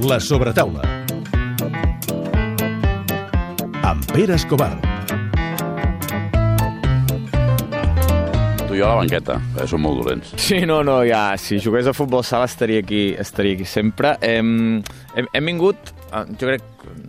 La sobretaula. Amb Pere Escobar. Tu i jo a la banqueta, eh, som molt dolents. Sí, no, no, ja, si jugués a futbol sala estaria aquí, estaria aquí sempre. Hem, hem, hem vingut, eh, jo crec,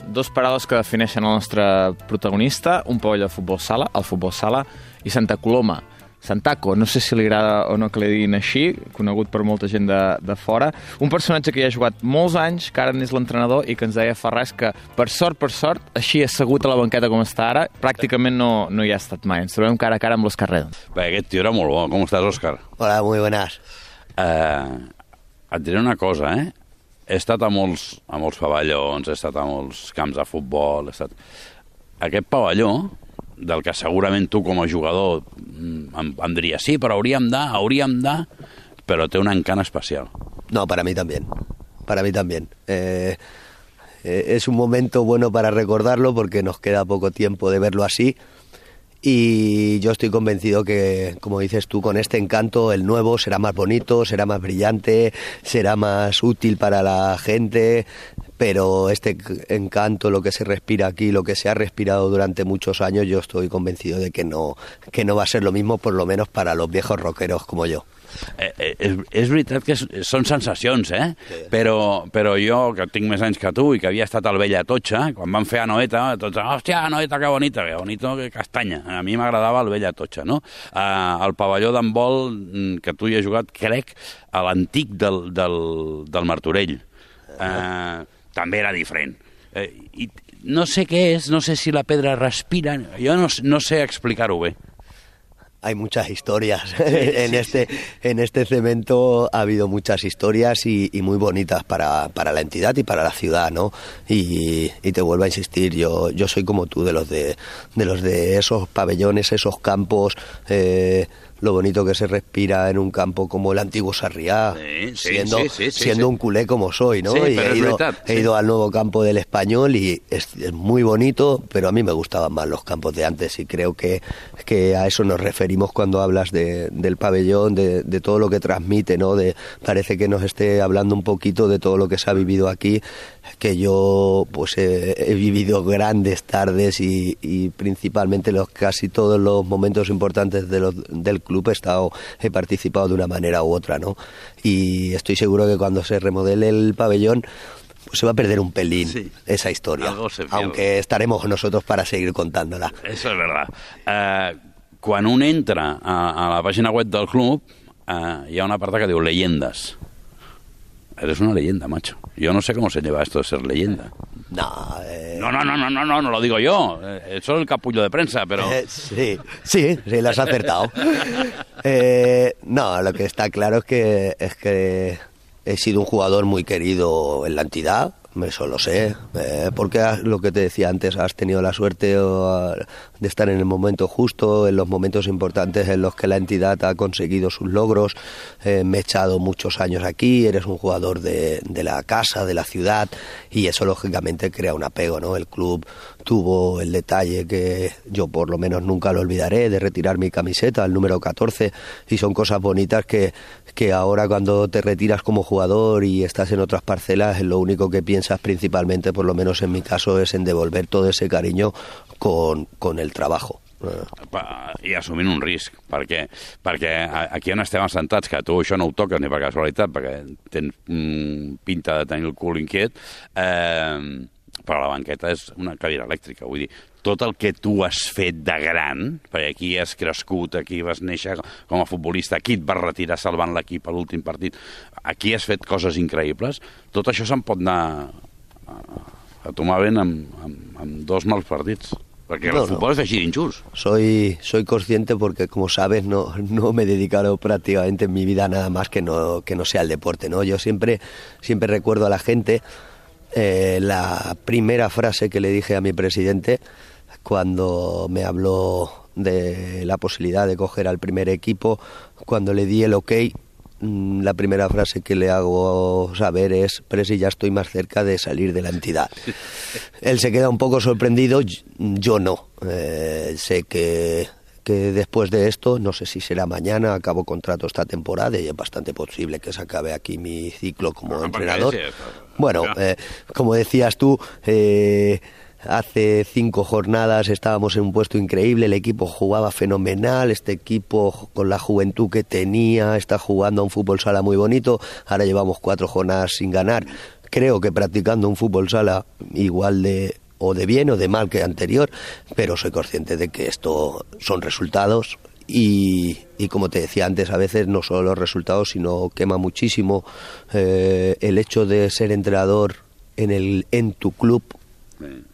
dos paraules que defineixen el nostre protagonista, un pavelló de futbol sala, el futbol sala, i Santa Coloma. Santaco, no sé si li agrada o no que li diguin així, conegut per molta gent de, de fora. Un personatge que ja ha jugat molts anys, que ara n'és l'entrenador i que ens deia Ferraz que, per sort, per sort, així assegut a la banqueta com està ara, pràcticament no, no hi ha estat mai. Ens trobem cara a cara amb l'Òscar Redo. Bé, aquest tio era molt bo. Com estàs, Òscar? Hola, muy buenas. Eh, et diré una cosa, eh? He estat a molts, a molts pavellons, he estat a molts camps de futbol, he estat... Aquest pavelló, del que segurament tu com a jugador mm, em, sí, però hauríem de, hauríem de, però té un encant especial. No, para mí también. Para mí también. Eh, eh, es un momento bueno para recordarlo porque nos queda poco tiempo de verlo así. Y yo estoy convencido que, como dices tú, con este encanto el nuevo será más bonito, será más brillante, será más útil para la gente, pero este encanto, lo que se respira aquí, lo que se ha respirado durante muchos años, yo estoy convencido de que no, que no va a ser lo mismo, por lo menos para los viejos rockeros como yo. Eh, eh, és, veritat que són sensacions, eh? Però, però jo, que tinc més anys que tu i que havia estat al Vella Totxa, quan van fer a Noeta, tots, hòstia, Noeta, que bonita, que bonito, que castanya. A mi m'agradava el Vella Totxa, no? Eh, el pavelló d'handbol mm, que tu hi has jugat, crec, a l'antic del, del, del Martorell. Eh, també era diferent. Eh, I no sé què és, no sé si la pedra respira, jo no, no sé explicar-ho bé. Hay muchas historias en este en este cemento ha habido muchas historias y, y muy bonitas para, para, la entidad y para la ciudad, ¿no? Y, y, te vuelvo a insistir, yo yo soy como tú de los de de los de esos pabellones, esos campos. Eh, lo bonito que se respira en un campo como el antiguo Sarriá, Sí, siendo, sí, sí, sí, siendo sí. un culé como soy, ¿no? Y he ido, verdad, he sí. ido al nuevo campo del español y es, es muy bonito, pero a mí me gustaban más los campos de antes y creo que, que a eso nos referimos cuando hablas de, del pabellón, de, de todo lo que transmite, ¿no? De, parece que nos esté hablando un poquito de todo lo que se ha vivido aquí, que yo pues he, he vivido grandes tardes y, y principalmente los casi todos los momentos importantes de los- del club he estado he participado de una manera u otra, ¿no? Y estoy seguro que cuando se remodele el pabellón pues se va a perder un pelín Sí. esa historia, aunque estaremos nosotros para seguir contándola. Això és verdad. Eh, quan un entra a, a la pàgina web del club, eh, hi ha una part que diu leyendas. Eres una leyenda, macho. Yo no sé cómo se lleva esto de ser leyenda. No, eh, No, no, no, no, no, no, no lo digo yo. Eh, Eso es el capullo de prensa, pero... Eh, sí, sí, sí, lo has acertado. Eh, no, lo que está claro es que, es que he sido un jugador muy querido en la entidad, eso lo sé, eh, porque lo que te decía antes, has tenido la suerte de estar en el momento justo, en los momentos importantes en los que la entidad ha conseguido sus logros. Eh, me he echado muchos años aquí, eres un jugador de la casa, de la ciudad, y eso lógicamente crea un apego, ¿no? El club tuvo el detalle que yo por lo menos nunca lo olvidaré, de retirar mi camiseta, el número 14, y son cosas bonitas que, que ahora cuando te retiras como jugador y estás en otras parcelas, lo único que piensas principalmente, por lo menos en mi caso, es en devolver todo ese cariño con, con el trabajo. I assumint un risc, perquè, perquè aquí on estem assentats, que tu això no ho toques ni per casualitat, perquè tens mm, pinta de tenir el cul inquiet, eh, però la banqueta és una cadira elèctrica, vull dir, tot el que tu has fet de gran, perquè aquí has crescut, aquí vas néixer com a futbolista, aquí et vas retirar salvant l'equip a l'últim partit, aquí has fet coses increïbles, tot això se'n pot anar a, tomar ben amb, amb, amb dos mals partits. Perquè No, el no. futbol és així d'injust. Soy, soy consciente porque, como sabes, no, no me he dedicado prácticamente en mi vida a nada más que no, que no sea el deporte. ¿no? Yo siempre, siempre recuerdo a la gente eh, la primera frase que le dije a mi presidente cuando me habló de la posibilidad de coger al primer equipo, cuando le di el ok, mm, la primera frase que le hago saber es, Presi, ya estoy más cerca de salir de la entidad. Él se queda un poco sorprendido, yo no. Eh, sé que que después de esto, no sé si será mañana, acabo contrato esta temporada y es bastante posible que se acabe aquí mi ciclo como entrenador. Bueno, eh, como decías tú, eh, hace cinco jornadas estábamos en un puesto increíble, el equipo jugaba fenomenal, este equipo con la juventud que tenía está jugando a un fútbol sala muy bonito, ahora llevamos cuatro jornadas sin ganar, creo que practicando un fútbol sala igual de o de bien o de mal que anterior, pero soy consciente de que esto son resultados y, y como te decía antes, a veces no solo los resultados, sino quema muchísimo eh, el hecho de ser entrenador en, el, en tu club,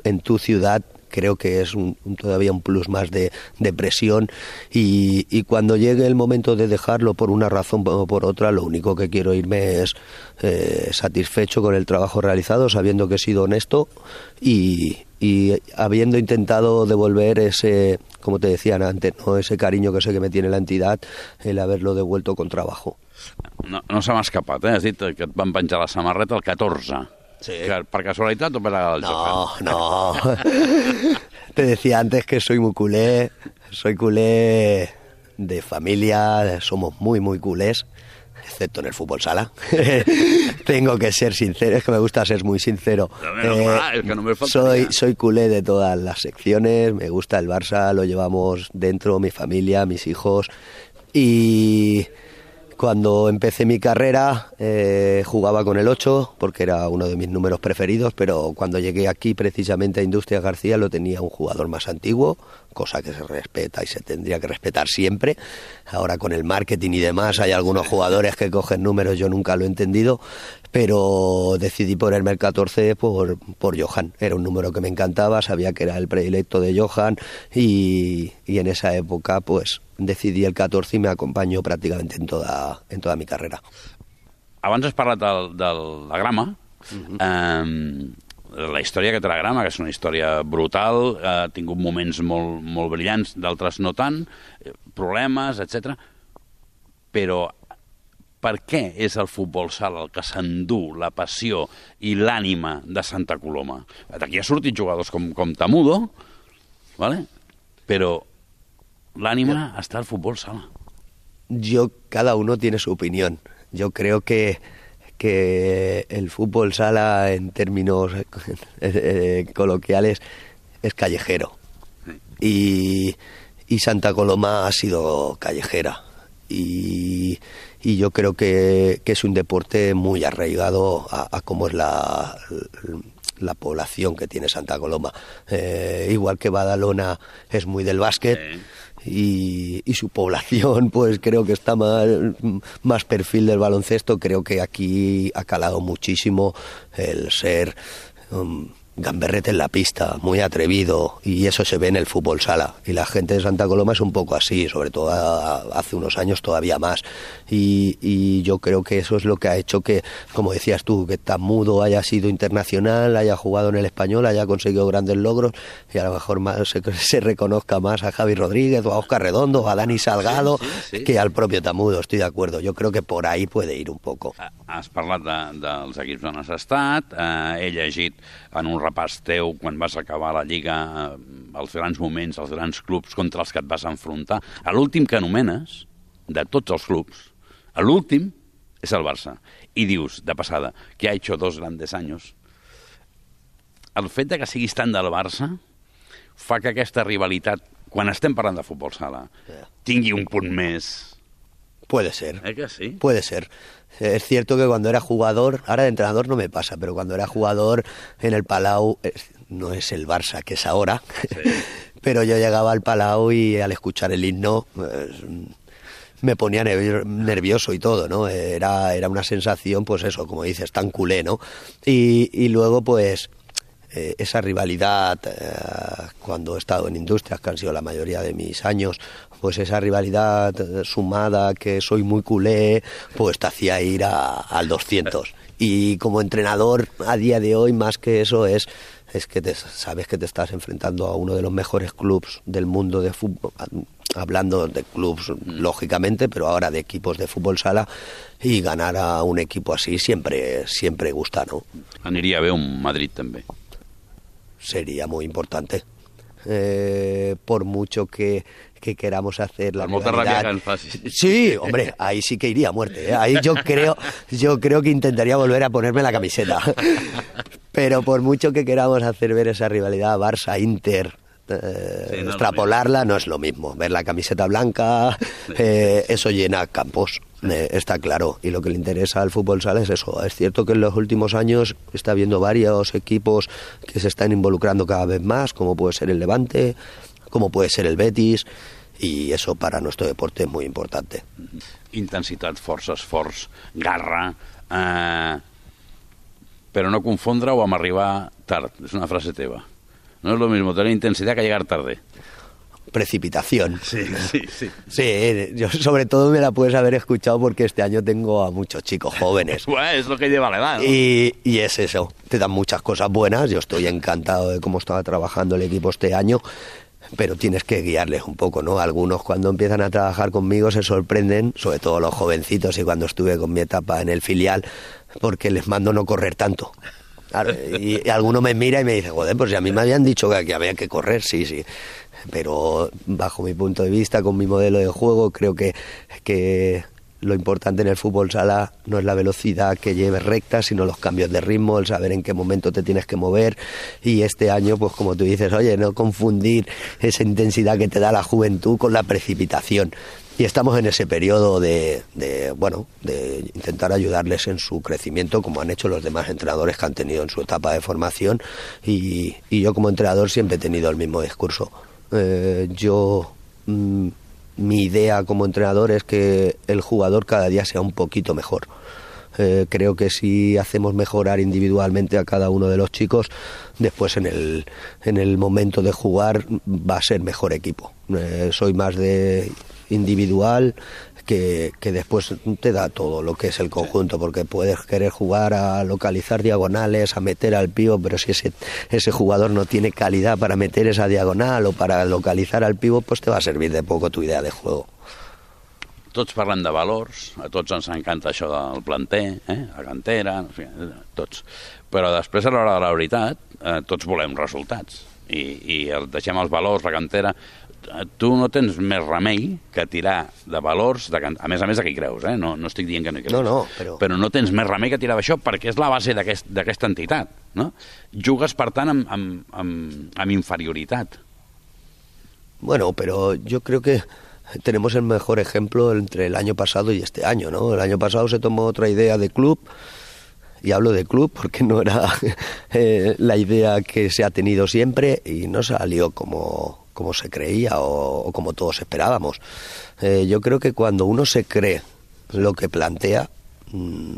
en tu ciudad, creo que es un, todavía un plus más de, de presión y, y cuando llegue el momento de dejarlo por una razón o por otra, lo único que quiero irme es eh, satisfecho con el trabajo realizado, sabiendo que he sido honesto y, y habiendo intentado devolver ese, como te decían antes, ¿no? ese cariño que sé que me tiene la entidad, el haberlo devuelto con trabajo. No, no se m'ha escapat, eh? Que et van penjar la samarreta el 14. Sí. Per casualitat o per el No, no. Te decía antes que soy muy culé, soy culé de familia, somos muy, muy culés, excepto en el fútbol sala. Tengo que ser sincero, es que me gusta ser muy sincero. Eh, Ya, menos mal, es que no me faltaría. soy, soy culé de todas las secciones, me gusta el Barça, lo llevamos dentro, mi familia, mis hijos. Y cuando empecé mi carrera eh, jugaba con el 8 porque era uno de mis números preferidos, pero cuando llegué aquí precisamente a Industrias García lo tenía un jugador más antiguo, cosa que se respeta y se tendría que respetar siempre. Ahora con el marketing y demás hay algunos jugadores que cogen números, yo nunca lo he entendido, pero decidí ponerme el 14 por, por Johan. Era un número que me encantaba, sabía que era el predilecto de Johan y, y en esa época pues decidí el 14 y me acompañó prácticamente en toda, en toda mi carrera. Abans has parlat del, de la grama. eh, la història que té la grama, que és una història brutal, eh, ha tingut moments molt, molt brillants, d'altres no tant, eh, problemes, etc. Però per què és el futbol sala el que s'endú la passió i l'ànima de Santa Coloma? D'aquí ha sortit jugadors com, com Tamudo, ¿vale? però l'ànima està al futbol sala. yo cada uno tiene su opinión. Yo creo que, que el fútbol sala en términos eh, coloquiales es callejero. Y, y Santa Coloma ha sido callejera. Y, y yo creo que, que es un deporte muy arraigado a, a cómo es la, la población que tiene Santa Coloma. Eh, igual que Badalona es muy del básquet y, y su población pues creo que está más, más perfil del baloncesto. Creo que aquí ha calado muchísimo el ser... um, gamberrete en la pista, muy atrevido, y eso se ve en el fútbol sala. Y la gente de Santa Coloma es un poco así, sobre todo hace unos años todavía más. Y, y yo creo que eso es lo que ha hecho que, como decías tú, que Tamudo haya sido internacional, haya jugado en el español, haya conseguido grandes logros, y a lo mejor más se, se reconozca más a Javi Rodríguez o a Oscar Redondo a Dani Salgado Sí, sí, sí. que al propio Tamudo, estoy de acuerdo. Yo creo que por ahí puede ir un poco. Has parlat de, dels equips on has estat, eh, he llegit en un repàs teu quan vas acabar la Lliga els grans moments, els grans clubs contra els que et vas enfrontar. A l'últim que anomenes, de tots els clubs, a l'últim és el Barça. I dius, de passada, que ha hecho dos grandes años. El fet de que siguis tant del Barça fa que aquesta rivalitat, quan estem parlant de futbol sala, tingui un punt més... Puede ser. Eh que sí? Puede ser. Es cierto que cuando era jugador, ahora de entrenador no me pasa, pero cuando era jugador en el Palau, no es el Barça que es ahora, pero yo llegaba al Palau y al escuchar el himno pues, me ponía nervio- nervioso y todo, ¿no? Era, era una sensación, pues eso, como dices, tan culé, ¿no? Y, y luego, pues, eh, esa rivalidad, eh, cuando he estado en industrias, que han sido la mayoría de mis años, pues esa rivalidad eh, sumada, que soy muy culé, pues te hacía ir a- al 200. Y como entrenador, a día de hoy, más que eso, es, es que te, sabes que te estás enfrentando a uno de los mejores clubes del mundo de fútbol, hablando de clubes, lógicamente, pero ahora de equipos de fútbol sala, y ganar a un equipo así siempre, siempre gusta, ¿no? Aniria bé un Madrid també. Sería muy importante. Eh, por mucho que, que queramos hacer la facis. Sí, hombre, ahí sí que iría a muerte. ¿eh? Ahí yo creo, yo creo que intentaría volver a ponerme la camiseta. Pero por mucho que queramos hacer ver esa rivalidad Barça-Inter, eh, Sí, no extrapolarla no es lo mismo. Ver la camiseta blanca, eso llena campos, eh, está claro. Y lo que le interesa al fútbol sala es eso. Es cierto que en los últimos años está habiendo varios equipos que se están involucrando cada vez más, como puede ser el Levante, como puede ser el Betis, y eso para nuestro deporte es muy importante. Intensitat, força, esforç, garra... Eh, no confondre-ho amb arribar tard. És una frase teva. No es lo mismo tener intensidad que llegar tarde. Precipitación. Sí, sí, sí. Sí, yo sobre todo me la puedes haber escuchado porque este año tengo a muchos chicos jóvenes. Bueno, es lo que lleva la edad, ¿no? Y, y es eso, te dan muchas cosas buenas, yo estoy encantado de cómo estaba trabajando el equipo este año, pero tienes que guiarles un poco, ¿no? Algunos cuando empiezan a trabajar conmigo se sorprenden, sobre todo los jovencitos y cuando estuve con mi etapa en el filial, porque les mando no correr tanto. Y, y alguno me mira y me dice, joder, pues si a mí me habían dicho que, que había que correr, sí, sí. Pero bajo mi punto de vista, con mi modelo de juego, creo que, que lo importante en el fútbol sala no es la velocidad que lleves recta, sino los cambios de ritmo, el saber en qué momento te tienes que mover. Y este año, pues como tú dices, oye, no confundir esa intensidad que te da la juventud con la precipitación. Y estamos en ese periodo de, de, bueno, de intentar ayudarles en su crecimiento, como han hecho los demás entrenadores que han tenido en su etapa de formación. Y, y yo como entrenador siempre he tenido el mismo discurso. Eh, yo mm, mi idea como entrenador es que el jugador cada día sea un poquito mejor. Eh, creo que si hacemos mejorar individualmente a cada uno de los chicos, después en el, en el momento de jugar va a ser mejor equipo. Eh, soy más de individual que, que después te da todo lo que es el conjunto, porque puedes querer jugar a localizar diagonales, a meter al pivo, pero si ese, ese jugador no tiene calidad para meter esa diagonal o para localizar al pivo, pues te va a servir de poco tu idea de juego. Tots parlen de valors, a tots ens encanta això del planter, eh? la cantera, en fi, tots. Però després, a l'hora de la veritat, eh, tots volem resultats. I, i el, deixem els valors, la cantera... Eh, Tu no tens més remei que tirar de valors, de, a més a més de què hi creus, eh? no, no estic dient que no hi creus. No, no, però- però no tens més remei que tirar d'això perquè és la base d'aquest- d'aquesta entitat. No? Jugues, per tant, amb, amb, amb, amb inferioritat. Bueno, pero yo creo que tenemos el mejor ejemplo entre el año pasado y este año, ¿no? El año pasado se tomó otra idea de club, y hablo de club porque no era eh, la idea que se ha tenido siempre y no salió como, como se creía o, o como todos esperábamos. Eh, yo creo que cuando uno se cree lo que plantea, mm,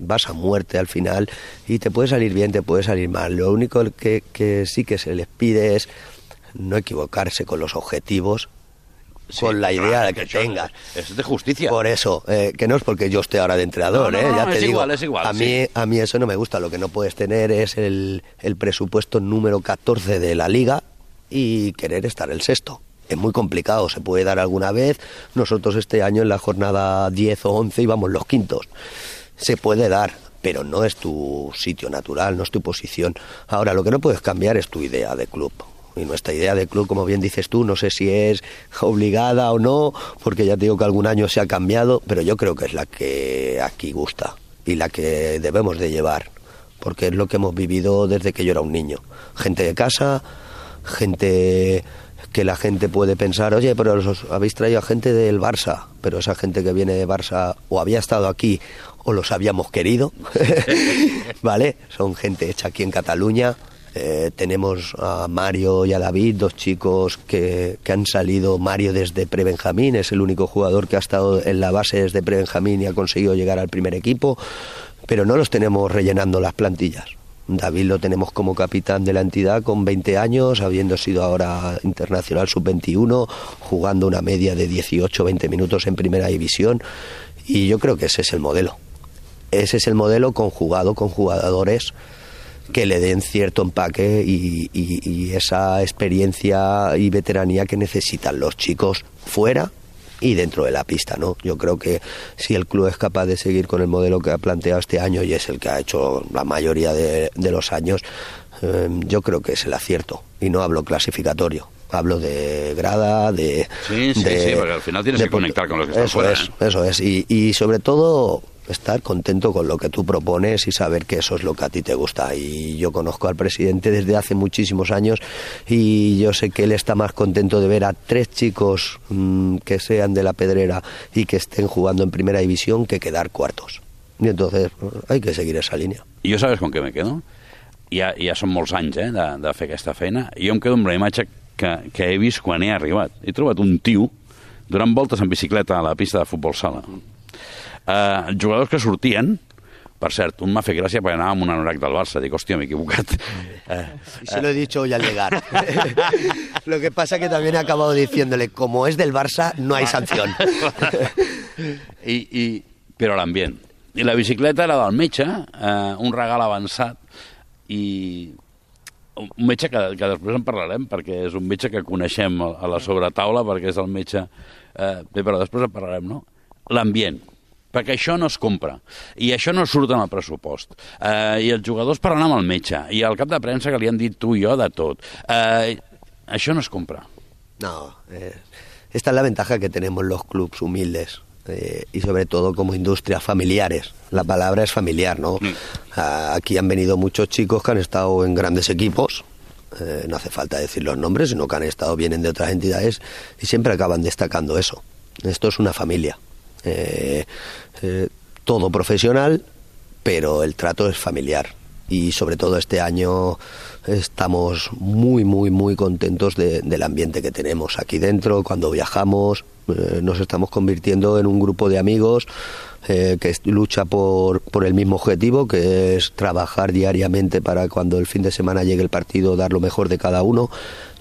vas a muerte al final y te puede salir bien, te puede salir mal. Lo único que, que sí que se les pide es no equivocarse con los objetivos, con la idea clar, de que això tengas. És de justícia. Por eso, eh, que no es porque yo esté ahora de entrenador, No, no, ¿eh? no, ya te es digo. igual, es igual, a, sí. mí, a mí eso no me gusta. Lo que no puedes tener es el, el presupuesto número 14 de la liga y querer estar el sexto. Es muy complicado, se puede dar alguna vez. Nosotros este año en la jornada 10 o 11 íbamos los quintos. Se puede dar, pero no es tu sitio natural, no es tu posición. Ahora, lo que no puedes cambiar es tu idea de club. Y nuestra idea de club, como bien dices tú, no sé si es obligada o no, porque ya te digo que algún año se ha cambiado, pero yo creo que es la que aquí gusta y la que debemos de llevar, porque es lo que hemos vivido desde que yo era un niño. Gente de casa, gente que la gente puede pensar, oye, pero os habéis traído a gente del Barça, pero esa gente que viene de Barça o había estado aquí o los habíamos querido, ¿vale? Son gente hecha aquí en Cataluña. Eh, tenemos a Mario y a David, dos chicos que, que han salido. Mario desde Prebenjamín, es el único jugador que ha estado en la base desde Prebenjamín y ha conseguido llegar al primer equipo, pero no los tenemos rellenando las plantillas. David lo tenemos como capitán de la entidad con 20 años, habiendo sido ahora internacional sub-21, jugando una media de 18-20 minutos en primera división. Y yo creo que ese es el modelo. Ese es el modelo conjugado con jugadores que le den cierto empaque y, y- y esa experiencia y veteranía que necesitan los chicos fuera y dentro de la pista, ¿no? Yo creo que si el club es capaz de seguir con el modelo que ha planteado este año y es el que ha hecho la mayoría de, de los años, eh, yo creo que es el acierto. Y no hablo clasificatorio, Hablo de grada, de... Sí, sí, de- sí, porque al final tienes que conectar con los que están Eso fuera, es, ¿eh? eso es. Y, y sobre todo estar contento con lo que tú propones y saber que eso es lo que a ti te gusta. Y yo conozco al presidente desde hace muchísimos años y yo sé que él está más contento de ver a tres chicos mm, que sean de la pedrera y que estén jugando en primera división que quedar cuartos. Y entonces hay que seguir esa línea. I jo sabes com que me quedo? Ja, ja són molts eh, de, de fer aquesta feina, jo em quedo amb la que, he vist quan he arribat. He trobat un tio donant voltes en bicicleta a la pista de futbol sala. Uh, jugadors que sortien, per cert, un m'ha fet gràcia perquè anava amb un anorac del Barça, dic, hòstia, m'he equivocat. Uh, Y se lo he dicho hoy al llegar. lo que pasa que también he acabado diciéndole, como es del Barça, no hay sanción. I, i, però l'ambient. I la bicicleta era del metge, eh, un regal avançat, i un metge que, que després en parlarem, perquè és un metge que coneixem a la sobretaula, perquè és el metge... Eh, bé, però després en parlarem, no? L'ambient perquè això no es compra, i això no surt en el pressupost. Eh, I els jugadors parlant amb el metge, i el cap de premsa que li han dit tu i jo de tot. Eh, això no es compra. No, eh, esta es la ventaja que tenemos los clubs humildes eh, y sobre todo como industrias familiares. La palabra es familiar, ¿no? Aquí han venido muchos chicos que han estado en grandes equipos. eh, no hace falta decir los nombres, sino que han estado, vienen de otras entidades y siempre acaban destacando eso. Esto es una familia. Eh, eh, todo profesional, pero el trato es familiar. Y sobre todo este año estamos muy, muy, muy contentos de- del ambiente que tenemos aquí dentro, cuando viajamos, eh, nos estamos convirtiendo en un grupo de amigos eh, que lucha por, por el mismo objetivo, que es trabajar diariamente para cuando el fin de semana llegue el partido dar lo mejor de cada uno.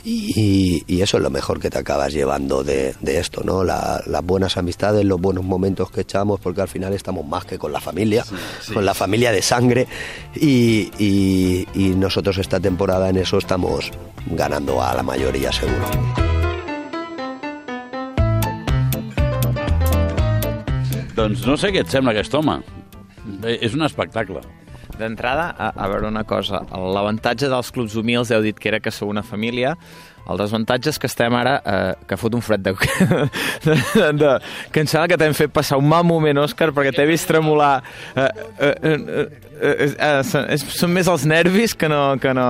Y, y eso es lo mejor que te acabas llevando de, de esto, ¿no? La- las buenas amistades, los buenos momentos que echamos, porque al final estamos más que con la familia, con la familia de sangre. Y, y- y nosotros esta temporada en eso estamos ganando a la mayoría, seguro. Doncs no sé què et sembla aquest home. Eh, És un espectacle. D'entrada, a, a veure una cosa, l'avantatge dels clubs humils heu dit que era que sou una família, el desavantatge és que estem ara, eh, que fot un fred de, de, de, de que em sembla que t'hem fet passar un mal moment, Òscar, perquè t'he vist tremolar. Eh, eh, eh, eh, eh, eh, és, són més els nervis que no... Que no...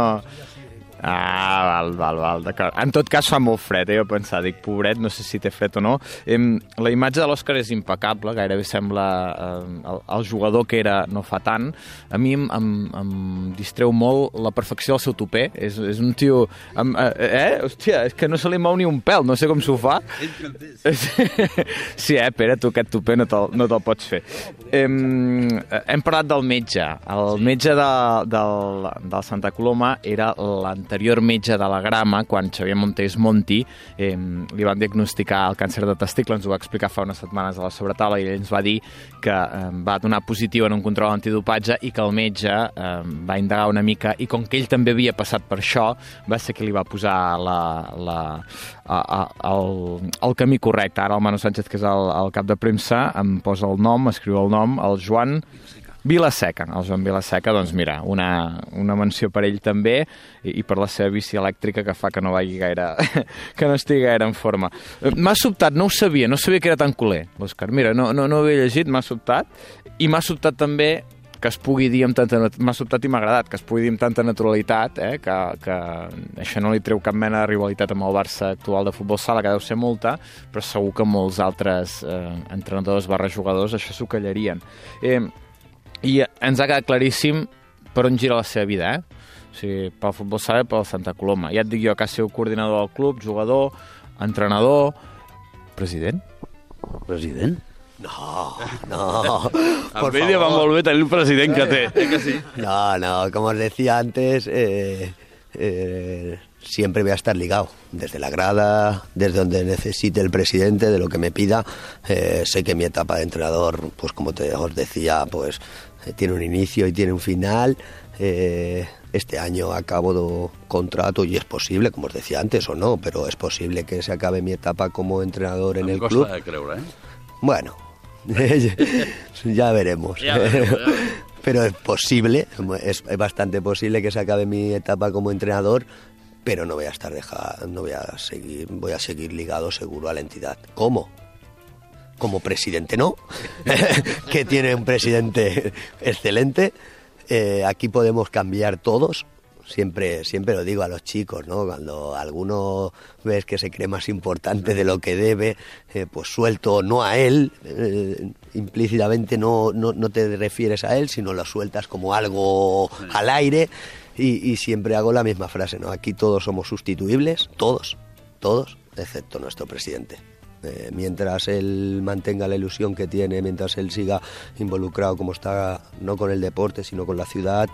Ah, val, val, val, d'acord. En tot cas fa molt fred, eh? jo pensava, dic, pobret, no sé si té fred o no. Em, la imatge de l'Òscar és impecable, gairebé sembla eh, el, el jugador que era no fa tant. A mi em, em, em distreu molt la perfecció del seu tupé. És, és un tio... Em, eh, eh? Hòstia, és que no se li mou ni un pèl, no sé com s'ho fa. Sí, eh, Pere, tu aquest tupé no te'l no te pots fer. Hem, hem parlat del metge. El metge de, del, del Santa Coloma era l'anterior metge de la grama, quan Xavier Montés Monti eh, li van diagnosticar el càncer de testicle, ens ho va explicar fa unes setmanes a la sobretaula i ell ens va dir que eh, va donar positiu en un control antidopatge i que el metge eh, va indagar una mica i com que ell també havia passat per això, va ser que li va posar la, la, a, a, el, el camí correcte. Ara el Manu Sánchez, que és el, el cap de premsa, em posa el nom, escriu el nom, el Joan Vilaseca. El Joan Vilaseca, doncs mira, una, una menció per ell també i, i per la seva bici elèctrica que fa que no vagi gaire, que no estigui gaire en forma. Eh, M'ha sobtat, no ho sabia, no sabia que era tan culer, l'Òscar. Mira, no, no, no ho havia llegit, m'ha sobtat. I m'ha sobtat també que es pugui dir amb tanta... M'ha sobtat i m'ha agradat, que es pugui dir amb tanta naturalitat, eh? que, que això no li treu cap mena de rivalitat amb el Barça actual de futbol sala, que deu ser molta, però segur que molts altres eh, entrenadors barra jugadors això s'ho callarien. Eh, I ens ha quedat claríssim per on gira la seva vida, eh? O sigui, pel futbol sala i pel Santa Coloma. Ja et dic jo que ha sigut coordinador del club, jugador, entrenador, president. President? No, no. por li va molt bé tenir el president que té. Eh que sí? No, no, como os decía antes, eh, eh, siempre voy a estar ligado, desde la grada, desde donde necesite el presidente, de lo que me pida. Eh, sé que mi etapa de entrenador, pues como te, os decía, pues eh, tiene un inicio y tiene un final. Eh, este año acabo de contrato y es posible, como os decía antes o no, pero es posible que se acabe mi etapa como entrenador en el costa club. de creure, eh? Bueno, ya veremos. Ya veremos, ya. Pero es posible, es bastante posible que se acabe mi etapa como entrenador, pero no voy a estar deja, no voy a seguir, voy a seguir ligado seguro a la entidad. ¿Cómo? Como presidente no, que tiene un presidente excelente. Eh, aquí podemos cambiar todos, siempre, siempre lo digo a los chicos, ¿no? Cuando alguno ves que se cree más importante de lo que debe, eh, pues suelto no a él, eh, implícitamente no, no, no, te refieres a él, sino lo sueltas como algo al aire y, y, siempre hago la misma frase, ¿no? Aquí todos somos sustituibles, todos, todos, excepto nuestro presidente. Eh, mientras él mantenga la ilusión que tiene, mientras él siga involucrado como está, no con el deporte, sino con la ciudad,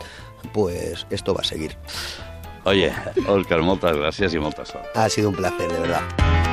pues esto va a seguir. Oye, Òscar, moltes gràcies i molta sort. Ha sido un placer, de verdad.